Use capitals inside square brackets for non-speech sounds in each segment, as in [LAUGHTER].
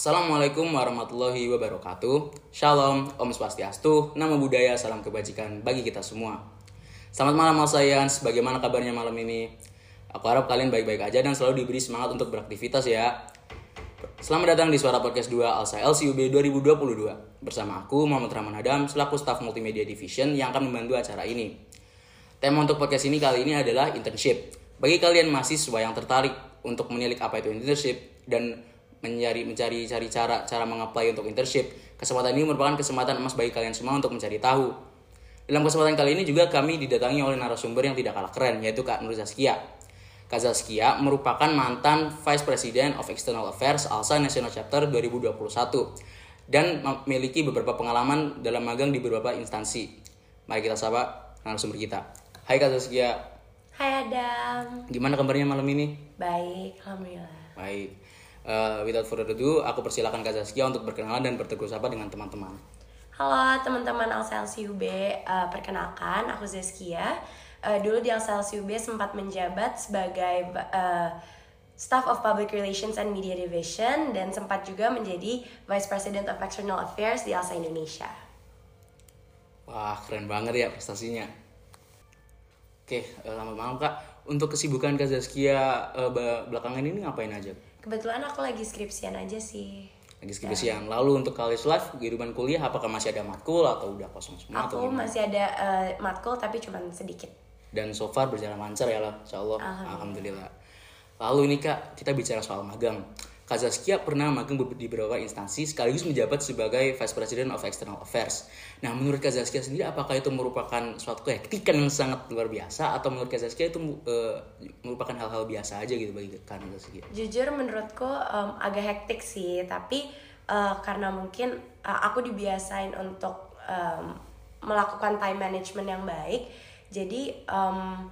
Assalamualaikum warahmatullahi wabarakatuh. Shalom, Om Swastiastu, nama budaya, salam kebajikan bagi kita semua. Selamat malam Mas Sayans, bagaimana kabarnya malam ini? Aku harap kalian baik-baik aja dan selalu diberi semangat untuk beraktivitas ya. Selamat datang di Suara Podcast 2 Alsa LCUB 2022. Bersama aku, Muhammad Rahman Adam, selaku staf multimedia division yang akan membantu acara ini. Tema untuk podcast ini kali ini adalah internship. Bagi kalian mahasiswa yang tertarik untuk menilik apa itu internship dan mencari mencari cari cara cara mengapply untuk internship, kesempatan ini merupakan kesempatan emas bagi kalian semua untuk mencari tahu. Dalam kesempatan kali ini juga kami didatangi oleh narasumber yang tidak kalah keren yaitu Kak Nur Zaskia. Kak Zaskia merupakan mantan Vice President of External Affairs ALSA National Chapter 2021 dan memiliki beberapa pengalaman dalam magang di beberapa instansi. Mari kita sapa narasumber kita. Hai Kak Zaskia, Hai Adam, gimana kabarnya malam ini? baik, alhamdulillah. Baik. Eh, without further ado, aku persilakan Kak Zaskia untuk berkenalan dan bertegur sapa dengan teman-teman. Halo teman-teman Alselsi UB, Eh, perkenalkan aku Zeskia. Eh, dulu di Alselsi UB sempat menjabat sebagai eh, Staff of Public Relations and Media Division dan sempat juga menjadi Vice President of External Affairs di Alsa Indonesia. Wah, keren banget ya prestasinya. Oke, selamat malam Kak. Untuk kesibukan Kak Zaskia be- belakangan ini ngapain aja? Kebetulan aku lagi skripsian aja sih. Lagi skripsian. Lalu untuk college life, kehidupan kuliah, apakah masih ada matkul atau udah kosong semua? atau Aku gimana? masih ada eh, matkul tapi cuma sedikit. Dan so far berjalan lancar ya lah, insya Allah. Alhamdulillah. Lalu ini Kak, kita bicara soal magang. Kak Zaskia pernah magang di beberapa instansi sekaligus menjabat sebagai Vice President of External Affairs. Nah, menurut Kak Zaskia sendiri apakah itu merupakan suatu kehektikan yang sangat luar biasa atau menurut Kak Zaskia itu eh, merupakan hal-hal biasa aja gitu bagi Kak Zaskia? Jujur menurutku em, agak hektik sih, tapi eh, karena mungkin eh, aku dibiasain untuk em, melakukan time management yang baik, jadi em,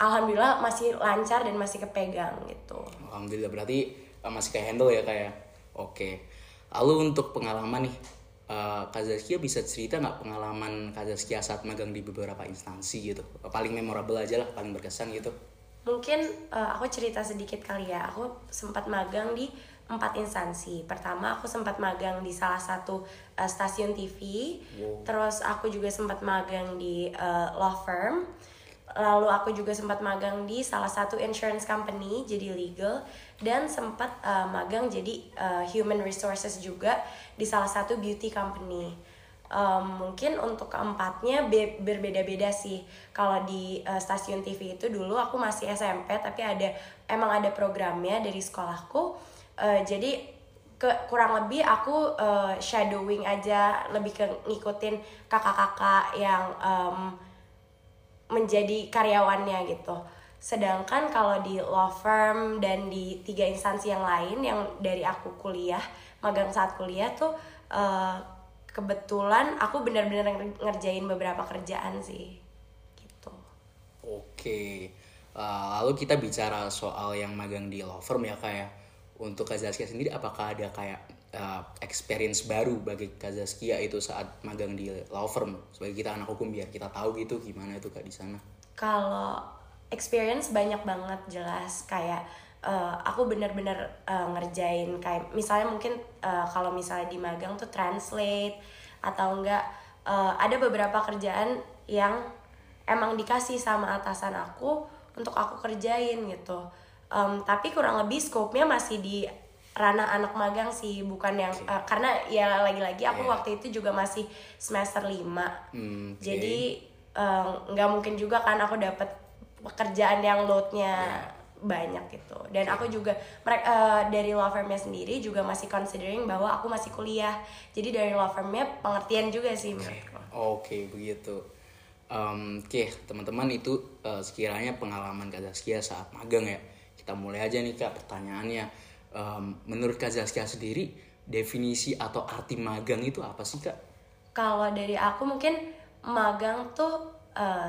alhamdulillah masih lancar dan masih kepegang gitu. Alhamdulillah berarti masih kayak handle ya kayak. Oke. Lalu untuk pengalaman nih, eh, Kak Zaskia bisa cerita nggak pengalaman Kak Zaskia saat magang di beberapa instansi gitu? Paling memorable aja lah, paling berkesan gitu. Mungkin eh, aku cerita sedikit kali ya. Aku sempat magang di empat instansi. Pertama aku sempat magang di salah satu eh, stasiun TV. Wow. Terus aku juga sempat magang di eh, law firm. Lalu aku juga sempat magang di salah satu insurance company jadi legal dan sempat eh, magang jadi eh, human resources juga di salah satu beauty company. Um, mungkin untuk keempatnya be- berbeda-beda sih. Kalau di uh, stasiun TV itu dulu aku masih SMP tapi ada emang ada programnya dari sekolahku. Uh, jadi ke kurang lebih aku uh, shadowing aja lebih ke ngikutin kakak-kakak yang um, menjadi karyawannya gitu. Sedangkan kalau di law firm dan di tiga instansi yang lain yang dari aku kuliah, magang saat kuliah tuh eh, kebetulan aku benar-benar nger- ngerjain beberapa kerjaan sih. Gitu. Oke. Eh, lalu kita bicara soal yang magang di law firm ya kayak untuk Kak sendiri apakah ada kayak eh, experience baru bagi Kak Zaskia itu saat magang di law firm sebagai kita anak hukum biar kita tahu gitu gimana itu Kak di sana. Kalau experience banyak banget jelas kayak eh, aku bener-bener eh, ngerjain kayak misalnya mungkin eh, kalau misalnya di magang tuh translate atau enggak eh, ada beberapa kerjaan yang emang dikasih sama atasan aku untuk aku kerjain gitu. Em, tapi kurang lebih scope-nya masih di ranah anak magang sih bukan yang eh, karena ya lagi-lagi aku Iya. waktu itu juga masih semester 5 Hmm, oke. jadi eh, nggak mungkin juga kan aku dapat pekerjaan yang loadnya banyak gitu dan aku juga mereka dari law firmnya sendiri juga masih considering bahwa aku masih kuliah jadi dari law firmnya pengertian juga sih menurutku Oke begitu. Em, Oke teman-teman itu eh, sekiranya pengalaman Kak Zaskia saat magang ya. Kita mulai aja nih kak pertanyaannya. Em, menurut Kak Zaskia sendiri definisi atau arti magang itu apa sih kak? kalau dari aku mungkin magang tuh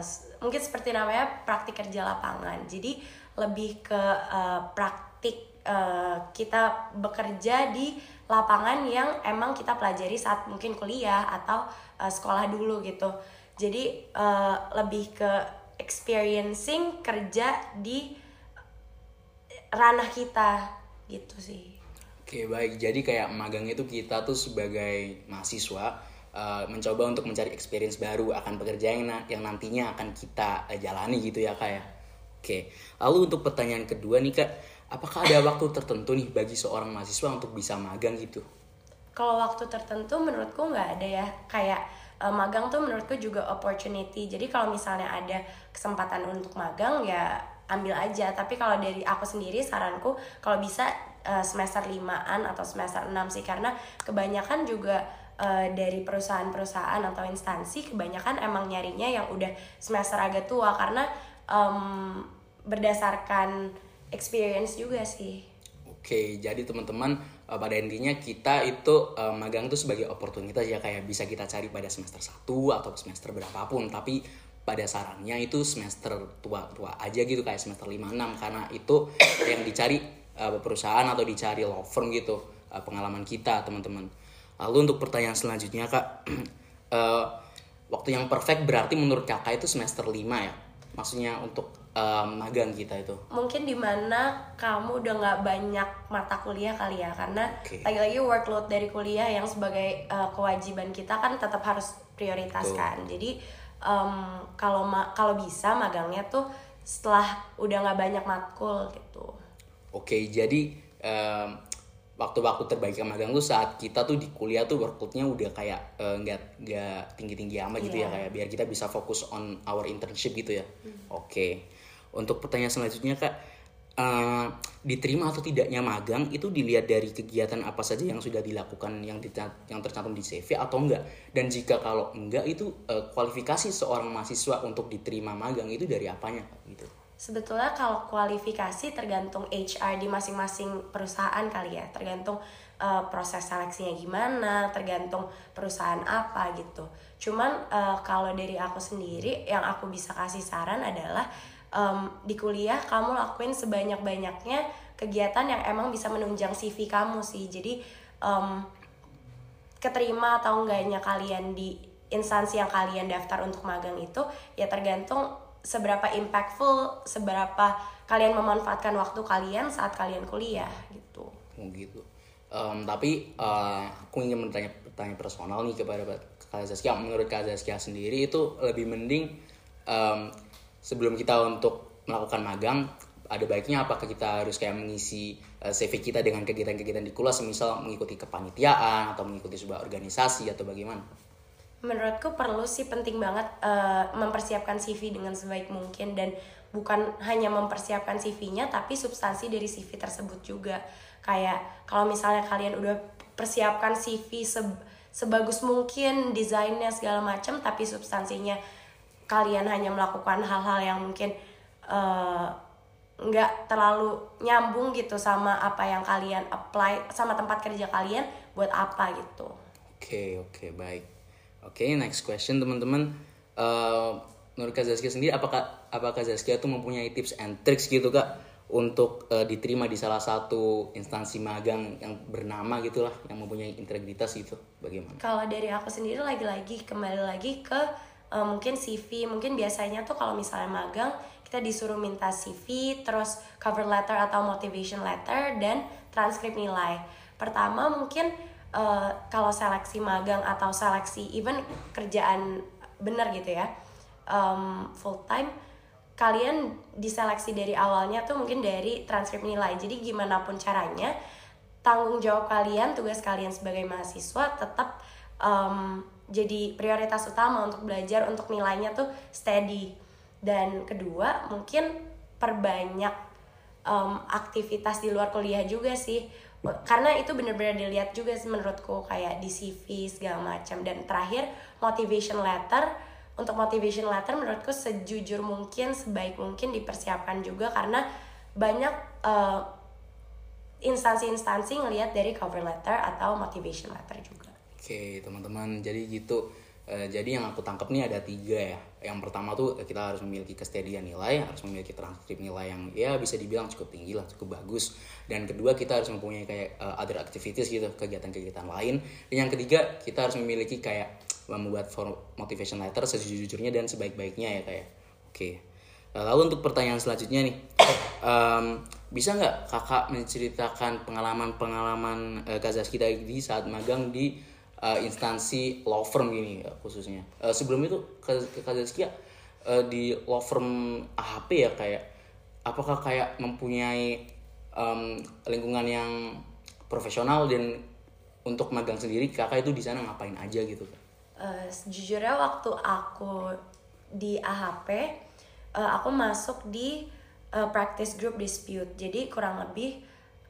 s- mungkin seperti namanya praktik kerja lapangan. Jadi lebih ke eh, praktik eh, kita bekerja di lapangan yang emang kita pelajari saat mungkin kuliah atau eh, sekolah dulu gitu. Jadi eh, lebih ke experiencing kerja di ranah kita gitu sih Oke baik, jadi kayak magang itu kita tuh sebagai mahasiswa uh, mencoba untuk mencari experience baru akan pekerjaan yang, yang nantinya akan kita uh, jalani gitu ya kak ya. Oke, lalu untuk pertanyaan kedua nih kak, apakah ada waktu tertentu nih bagi seorang mahasiswa untuk bisa magang gitu? Kalau waktu tertentu menurutku nggak ada ya, kayak uh, magang tuh menurutku juga opportunity. Jadi kalau misalnya ada kesempatan untuk magang ya ambil aja. Tapi kalau dari aku sendiri saranku kalau bisa uh, semester limaan atau semester 6 sih karena kebanyakan juga uh, dari perusahaan-perusahaan atau instansi kebanyakan emang nyarinya yang udah semester agak tua karena um, berdasarkan experience juga sih. Oke, jadi teman-teman uh, pada intinya kita itu uh, magang itu sebagai oportunitas ya kayak bisa kita cari pada semester 1 atau semester berapapun tapi pada sarannya itu semester tua-tua aja gitu kayak semester 5 6 karena itu [COUGHS] yang dicari uh, perusahaan atau dicari law firm gitu uh, pengalaman kita teman-teman. Lalu untuk pertanyaan selanjutnya kak uh, [COUGHS] waktu yang perfect berarti menurut kakak itu semester 5 ya? Maksudnya untuk uh, magang kita itu. Mungkin di mana kamu udah nggak banyak mata kuliah kali ya karena okay. lagi-lagi workload dari kuliah yang sebagai uh, kewajiban kita kan tetap harus prioritaskan Betul. jadi um, kalau ma kalau bisa magangnya tuh setelah udah nggak banyak matkul gitu Oke, jadi um, waktu-waktu terbaik magang tuh saat kita tuh di kuliah tuh workloadnya udah kayak uh, nggak nggak tinggi-tinggi amat yeah. gitu ya iya. kayak biar kita bisa fokus on our internship gitu ya. Hmm. Oke. Untuk pertanyaan selanjutnya Kak, uh, diterima atau tidaknya magang itu dilihat dari kegiatan apa saja yang sudah dilakukan yang yang tercantum di CV atau enggak. Dan jika kalau enggak itu uh, kualifikasi seorang mahasiswa untuk diterima magang itu dari apanya gitu. Sebetulnya kalau kualifikasi tergantung HR di masing-masing perusahaan kali ya, tergantung uh, proses seleksinya gimana, tergantung perusahaan apa gitu. Cuman uh, kalau dari aku sendiri yang aku bisa kasih saran adalah um, di kuliah kamu lakuin sebanyak-banyaknya kegiatan yang emang bisa menunjang CV kamu sih. Jadi um, keterima atau enggaknya kalian di instansi yang kalian daftar untuk magang itu ya tergantung seberapa impactful, seberapa kalian memanfaatkan waktu kalian saat kalian kuliah gitu. Oh gitu. Um, tapi uh, aku ingin bertanya pertanyaan personal nih kepada Kak Zaskia. Menurut Kak Zaskia sendiri itu lebih mending um, sebelum kita untuk melakukan magang ada baiknya apakah kita harus kayak mengisi uh, CV kita dengan kegiatan-kegiatan di kuliah semisal mengikuti kepanitiaan atau mengikuti sebuah organisasi atau bagaimana? menurutku perlu sih penting banget uh, mempersiapkan CV dengan sebaik mungkin dan bukan hanya mempersiapkan CV-nya tapi substansi dari CV tersebut juga kayak kalau misalnya kalian udah persiapkan CV se sebagus mungkin desainnya segala macam tapi substansinya kalian hanya melakukan hal-hal yang mungkin uh, nggak terlalu nyambung gitu sama apa yang kalian apply sama tempat kerja kalian buat apa gitu. Oke okay, oke okay, baik. Oke, okay, next question teman-teman. Uh, menurut Kak Zaskia sendiri, apakah apakah Zaskia tuh mempunyai tips and tricks gitu kak untuk uh, diterima di salah satu instansi magang yang bernama gitulah, yang mempunyai integritas gitu, bagaimana? Kalau dari aku sendiri lagi-lagi kembali lagi ke uh, mungkin CV, mungkin biasanya tuh kalau misalnya magang kita disuruh minta CV, terus cover letter atau motivation letter dan transkrip nilai. Pertama mungkin uh, kalau seleksi magang atau seleksi even kerjaan benar gitu ya um, full time kalian diseleksi dari awalnya tuh mungkin dari transkrip nilai jadi gimana pun caranya tanggung jawab kalian tugas kalian sebagai mahasiswa tetap um, jadi prioritas utama untuk belajar untuk nilainya tuh steady. Dan kedua mungkin perbanyak um, aktivitas di luar kuliah juga sih. Karena itu bener-bener dilihat juga sih menurutku kayak di CV segala macam. Dan terakhir motivation letter. Untuk motivation letter menurutku sejujur mungkin sebaik mungkin dipersiapkan juga karena banyak uh, instansi-instansi ngelihat dari cover letter atau motivation letter juga. Oke teman-teman jadi gitu Uh, jadi yang aku tangkap nih ada tiga ya. Yang pertama tuh kita harus memiliki kestedian nilai, harus memiliki transkrip nilai yang ya bisa dibilang cukup tinggi lah, cukup bagus. Dan kedua kita harus mempunyai kayak uh, other activities gitu, kegiatan-kegiatan lain. Dan yang ketiga kita harus memiliki kayak membuat motivation letter sejujurnya dan sebaik-baiknya ya kayak. Oke. Okay. lalu untuk pertanyaan selanjutnya nih, [COUGHS] um, bisa nggak kakak menceritakan pengalaman-pengalaman uh, Kak Zaski tadi saat magang di uh, instansi law firm gini ya, khususnya. Uh, sebelum itu Zaski ya, uh, di law firm AHP ya kayak apakah kayak mempunyai um, lingkungan yang profesional dan untuk magang sendiri kakak itu di sana ngapain aja gitu uh, sejujurnya waktu aku di AHP uh, aku masuk di uh, practice group dispute jadi kurang lebih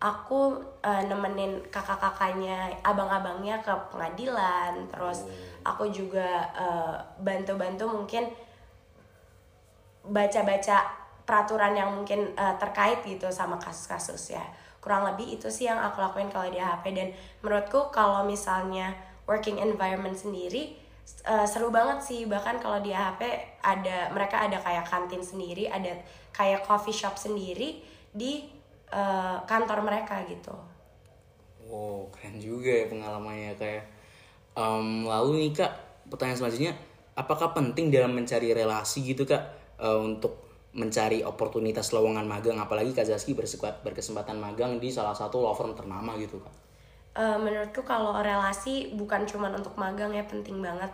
aku uh, nemenin kakak-kakaknya abang-abangnya ke pengadilan. Terus oh. aku juga bantu-bantu uh, mungkin baca-baca peraturan yang mungkin uh, terkait gitu sama kasus-kasus ya. Kurang lebih itu sih yang aku lakuin kalau di HP dan menurutku kalau misalnya working environment sendiri uh, seru banget sih. Bahkan kalau di HP ada mereka ada kayak kantin sendiri ada kayak coffee shop sendiri di uh, kantor mereka gitu. Wow keren juga ya pengalamannya kayak um, lalu nih kak pertanyaan selanjutnya apakah penting dalam mencari relasi gitu kak uh, untuk mencari oportunitas lowongan magang? Apalagi Kak Zaski berkesempatan magang di salah satu law firm ternama gitu kan uh, menurutku kalau relasi bukan cuma untuk magang ya penting banget.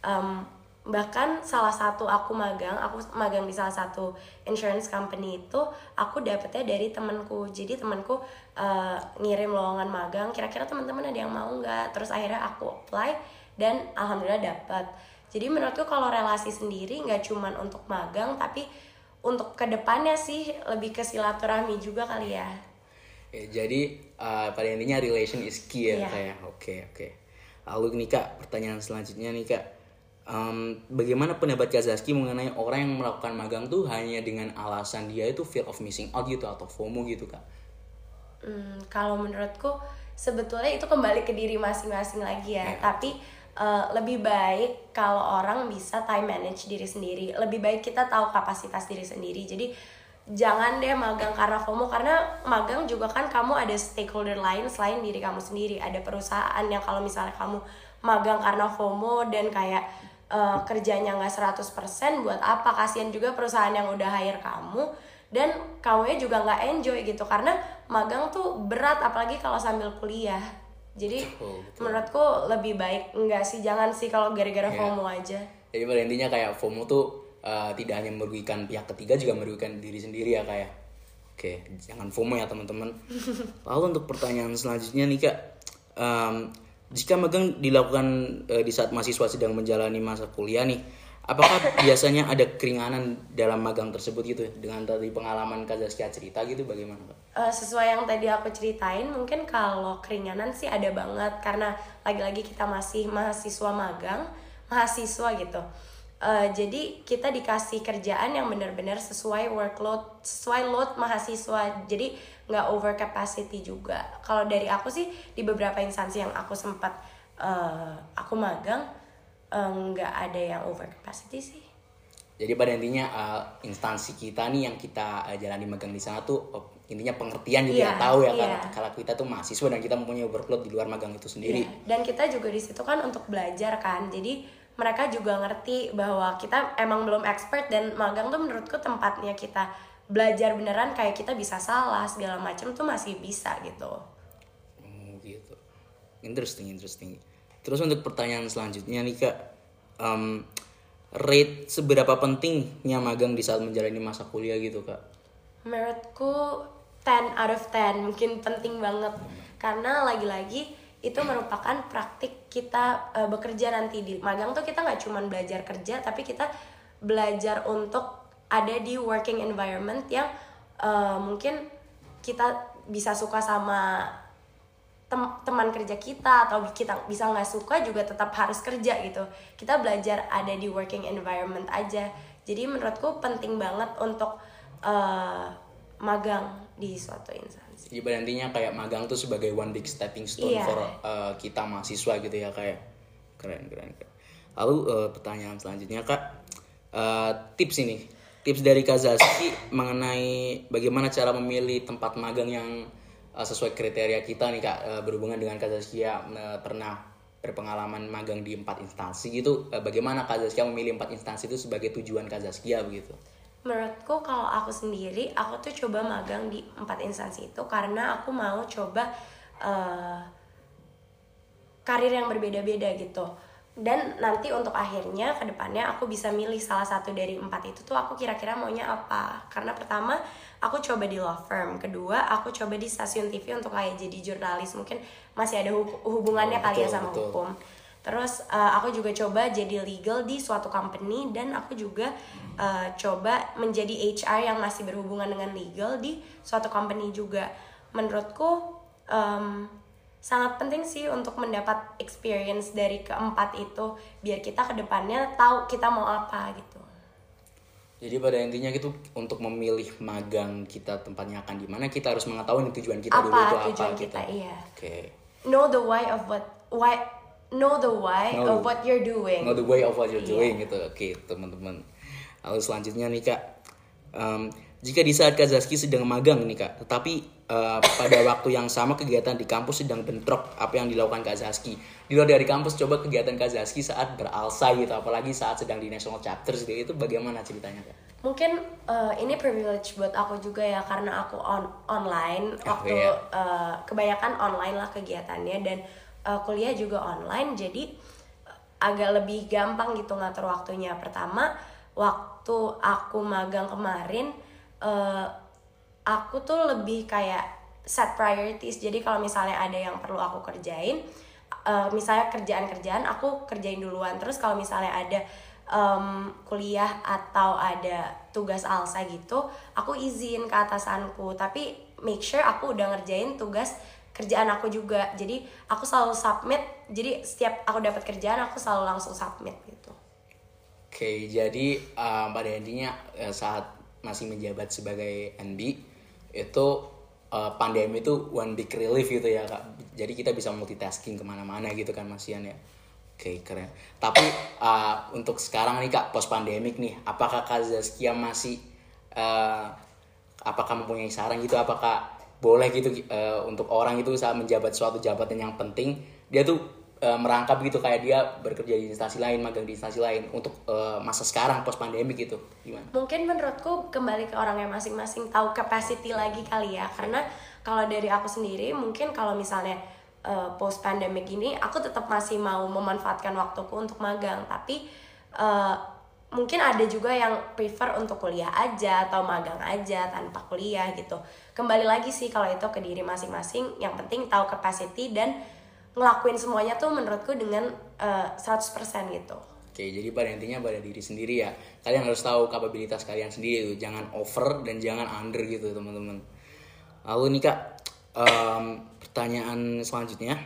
Um, bahkan salah satu aku magang aku magang di salah satu insurance company itu aku dapetnya dari temanku jadi temanku uh, ngirim lowongan magang kira-kira teman-teman ada yang mau nggak terus akhirnya aku apply dan alhamdulillah dapat jadi menurutku kalau relasi sendiri nggak cuma untuk magang tapi untuk ke depannya sih lebih ke silaturahmi juga kali ya. ya jadi uh, pada intinya relation is key ya yeah. kayak oke okay, oke. Okay. Lalu nih kak pertanyaan selanjutnya nih kak. Um, bagaimana pendapat Kak Zaski mengenai orang yang melakukan magang tuh hanya dengan alasan dia itu fear of missing out gitu atau FOMO gitu kak? Hmm, kalau menurutku sebetulnya itu kembali ke diri masing-masing lagi ya. Yeah. Tapi uh, lebih baik kalau orang bisa time manage diri sendiri lebih baik kita tahu kapasitas diri sendiri jadi jangan deh magang karena FOMO karena magang juga kan kamu ada stakeholder lain selain diri kamu sendiri ada perusahaan yang kalau misalnya kamu magang karena FOMO dan kayak uh, kerjanya nggak 100% buat apa? Kasihan juga perusahaan yang udah hire kamu dan kamu juga nggak enjoy gitu karena magang tuh berat apalagi kalau sambil kuliah. Jadi oh, menurutku lebih baik enggak sih? Jangan sih kalau gara-gara yeah. FOMO aja. Jadi pada intinya kayak FOMO tuh uh, tidak hanya merugikan pihak ketiga juga merugikan diri sendiri ya kayak ya. oke jangan FOMO ya teman-teman. [LAUGHS] Lalu untuk pertanyaan selanjutnya nih kak. Um, jika magang dilakukan uh, di saat mahasiswa sedang menjalani masa kuliah nih apakah biasanya ada keringanan dalam magang tersebut gitu? Dengan tadi pengalaman Kak Zaskia cerita gitu bagaimana Kak? Uh, sesuai yang tadi aku ceritain mungkin kalau keringanan sih ada banget. Karena lagi-lagi kita masih mahasiswa magang mahasiswa gitu. Uh, jadi kita dikasih kerjaan yang benar-benar sesuai workload sesuai load mahasiswa. Jadi nggak over capacity juga kalau dari aku sih di beberapa instansi yang aku sempat uh, aku magang nggak um, ada yang over capacity sih jadi pada intinya uh, instansi kita nih yang kita uh, jalani magang di sana tuh uh, intinya pengertian juga yeah, tahu ya yeah. kalau kita tuh mahasiswa dan kita mempunyai workload di luar magang itu sendiri yeah. dan kita juga di situ kan untuk belajar kan jadi mereka juga ngerti bahwa kita emang belum expert dan magang tuh menurutku tempatnya kita belajar beneran kayak kita bisa salah segala macam tuh masih bisa gitu. Oh gitu, interesting interesting. Terus untuk pertanyaan selanjutnya nih kak, um, rate seberapa pentingnya magang di saat menjalani masa kuliah gitu kak? Menurutku 10 out of 10 mungkin penting banget karena lagi-lagi itu merupakan praktik kita uh, bekerja nanti di magang tuh kita nggak cuma belajar kerja tapi kita belajar untuk ada di working environment yang uh, mungkin kita bisa suka sama tem teman kerja kita atau kita bisa nggak suka juga tetap harus kerja gitu kita belajar ada di working environment aja jadi menurutku penting banget untuk uh, magang di suatu instansi. Jadi intinya kayak magang tuh sebagai one big stepping stone yeah. for uh, kita mahasiswa gitu ya kayak keren keren. keren. Lalu uh, pertanyaan selanjutnya kak uh, tips ini tips dari Kazaski mengenai bagaimana cara memilih tempat magang yang uh, sesuai kriteria kita nih kak uh, berhubungan dengan Kak Zaskia uh, pernah berpengalaman magang di empat instansi gitu. Bagaimana Kak Zaskia memilih empat instansi itu sebagai tujuan Kak Zaskia begitu? Menurutku kalau aku sendiri aku tuh coba magang di empat instansi itu karena aku mau coba uh, karir yang berbeda-beda gitu dan nanti untuk akhirnya ke depannya aku bisa milih salah satu dari empat itu tuh aku kira-kira maunya apa. Karena pertama aku coba di law firm. Kedua aku coba di stasiun TV untuk kayak jadi jurnalis. Mungkin masih ada hubungannya oh, kali ya sama betul. hukum. Terus uh, aku juga coba jadi legal di suatu company. Dan aku juga uh, coba menjadi HR yang masih berhubungan dengan legal di suatu company juga. Menurutku um, sangat penting sih untuk mendapat experience dari keempat itu biar kita ke depannya tahu kita mau apa gitu. Jadi pada intinya gitu untuk memilih magang kita tempatnya akan di mana kita harus mengetahui tujuan kita apa, dulu itu apa tujuan kita, kita iya. Oke. Okay. Know the why of what why know the why know, of what you're doing. Know the way of what you're yeah. doing gitu. Oke, okay, teman-teman. Lalu selanjutnya nih Kak. Um, jika di saat Kak Zaski sedang magang nih Kak, tetapi uh, pada [COUGHS] waktu yang sama kegiatan di kampus sedang bentrok apa yang dilakukan Kak Zaski. Di luar dari kampus coba kegiatan Kak Zaski saat beralsa gitu, apalagi saat sedang di national chapters gitu. Itu bagaimana ceritanya Kak? Mungkin uh, ini privilege buat aku juga ya karena aku on online oh, waktu iya. uh, kebanyakan online lah kegiatannya dan uh, kuliah juga online jadi uh, agak lebih gampang gitu ngatur waktunya pertama waktu aku magang kemarin uh, aku tuh lebih kayak set priorities. Jadi kalau misalnya ada yang perlu aku kerjain uh, misalnya kerjaan-kerjaan aku kerjain duluan. Terus kalau misalnya ada um, kuliah atau ada tugas alsa gitu aku izin ke atasanku. Tapi make sure aku udah ngerjain tugas kerjaan aku juga. Jadi aku selalu submit. Jadi setiap aku dapat kerjaan aku selalu langsung submit gitu. Oke jadi uh, pada intinya saat masih menjabat sebagai NB itu uh, pandemi itu one big relief gitu ya kak. Jadi kita bisa multitasking ke mana-mana gitu kan masian ya. Oke keren. Tapi uh, untuk sekarang nih kak post pandemik nih apakah kak Zaskia masih uh, apakah mempunyai saran gitu? Apakah boleh gitu uh, untuk orang itu saat menjabat suatu jabatan yang penting dia tuh uh, merangkap gitu kayak dia bekerja di instansi lain magang di instansi lain untuk uh, masa sekarang post pandemi gitu. Gimana? Mungkin menurutku kembali ke orang yang masing-masing tahu capacity lagi kali ya. Karena kalau dari aku sendiri mungkin kalau misalnya uh, post pandemic ini aku tetap masih mau memanfaatkan waktuku untuk magang. Tapi uh, mungkin ada juga yang prefer untuk kuliah aja atau magang aja tanpa kuliah gitu. Kembali lagi sih kalau itu ke diri masing-masing. Yang penting tahu capacity dan ngelakuin semuanya tuh menurutku dengan uh, eh, 100% gitu Oke, jadi pada intinya pada diri sendiri ya. Kalian harus tahu kapabilitas kalian sendiri tuh. Jangan over dan jangan under gitu, teman-teman. Lalu nih Kak, um, pertanyaan selanjutnya.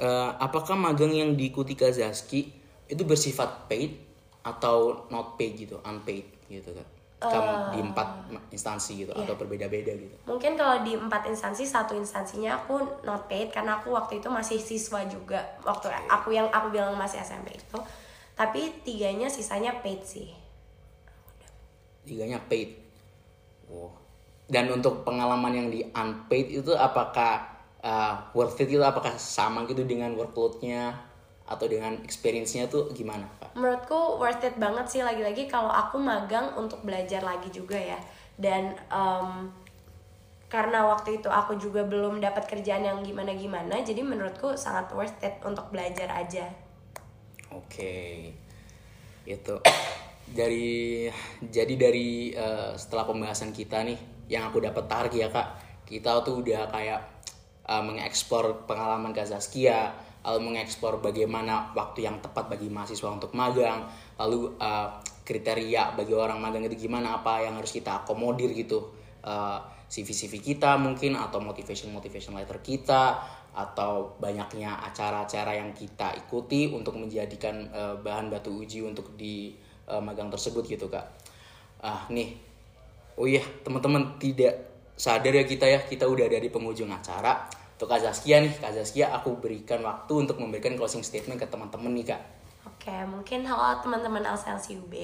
Uh, apakah magang yang diikuti Kazaski itu bersifat paid atau not paid gitu unpaid gitu kan uh, di empat instansi gitu yeah. atau berbeda-beda gitu? Mungkin kalau di empat instansi satu instansinya aku not paid karena aku waktu itu masih siswa juga. Waktu okay. aku yang aku bilang masih SMP itu. Tapi tiganya sisanya paid sih. Tiganya paid. Oh dan untuk pengalaman yang di unpaid itu apakah uh, worth it itu apakah sama gitu dengan workloadnya atau dengan experience-nya tuh gimana Pak? Menurutku worth it banget sih lagi-lagi kalau aku magang untuk belajar lagi juga ya dan um, karena waktu itu aku juga belum dapat kerjaan yang gimana-gimana jadi menurutku sangat worth it untuk belajar aja. Oke, itu [COUGHS] dari jadi dari uh, setelah pembahasan kita nih yang aku dapat tarik ya kak kita tuh udah kayak uh, mengeksplor pengalaman Kazaskia lalu mengeksplor bagaimana waktu yang tepat bagi mahasiswa untuk magang lalu uh, kriteria bagi orang magang itu gimana apa yang harus kita akomodir gitu. Uh, eh, CV CV kita mungkin atau motivation motivation letter kita atau banyaknya acara-acara yang kita ikuti untuk menjadikan uh, bahan batu uji untuk di uh, magang tersebut gitu kak. Ah nih. Oh iya teman-teman tidak sadar ya kita ya kita udah dari penghujung acara untuk Kak Zaskia nih, Kak Zaskia aku berikan waktu untuk memberikan closing statement ke teman-teman nih Kak. Oke, mungkin halo teman-teman LCLC UB.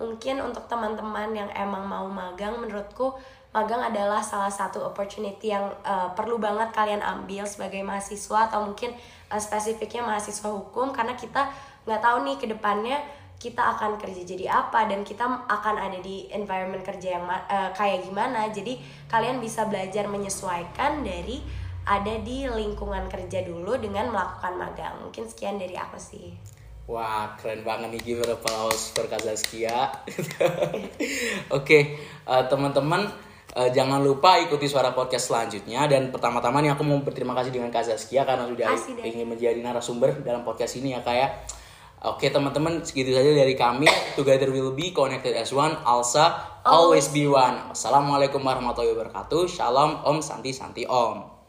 Mungkin untuk teman-teman yang emang mau magang, menurutku magang adalah salah satu opportunity yang uh, perlu banget kalian ambil sebagai mahasiswa atau mungkin uh, spesifiknya mahasiswa hukum karena kita nggak tahu nih ke depannya kita akan kerja jadi apa dan kita akan ada di environment kerja yang eh, kayak gimana jadi kalian bisa belajar menyesuaikan dari ada di lingkungan kerja dulu dengan melakukan magang mungkin sekian dari aku sih Wah, keren banget nih gimana applause for Kazaskia. [LAUGHS] Oke, eh, teman-teman eh, jangan lupa ikuti suara podcast selanjutnya dan pertama-tama nih aku mau berterima kasih dengan Kazaskia karena sudah ingin menjadi narasumber dalam podcast ini ya kayak. Oke teman-teman segitu saja dari kami. Together will be connected as one. Alsa always be one. Wassalamualaikum warahmatullahi wabarakatuh. Shalom Om Santi Santi Om.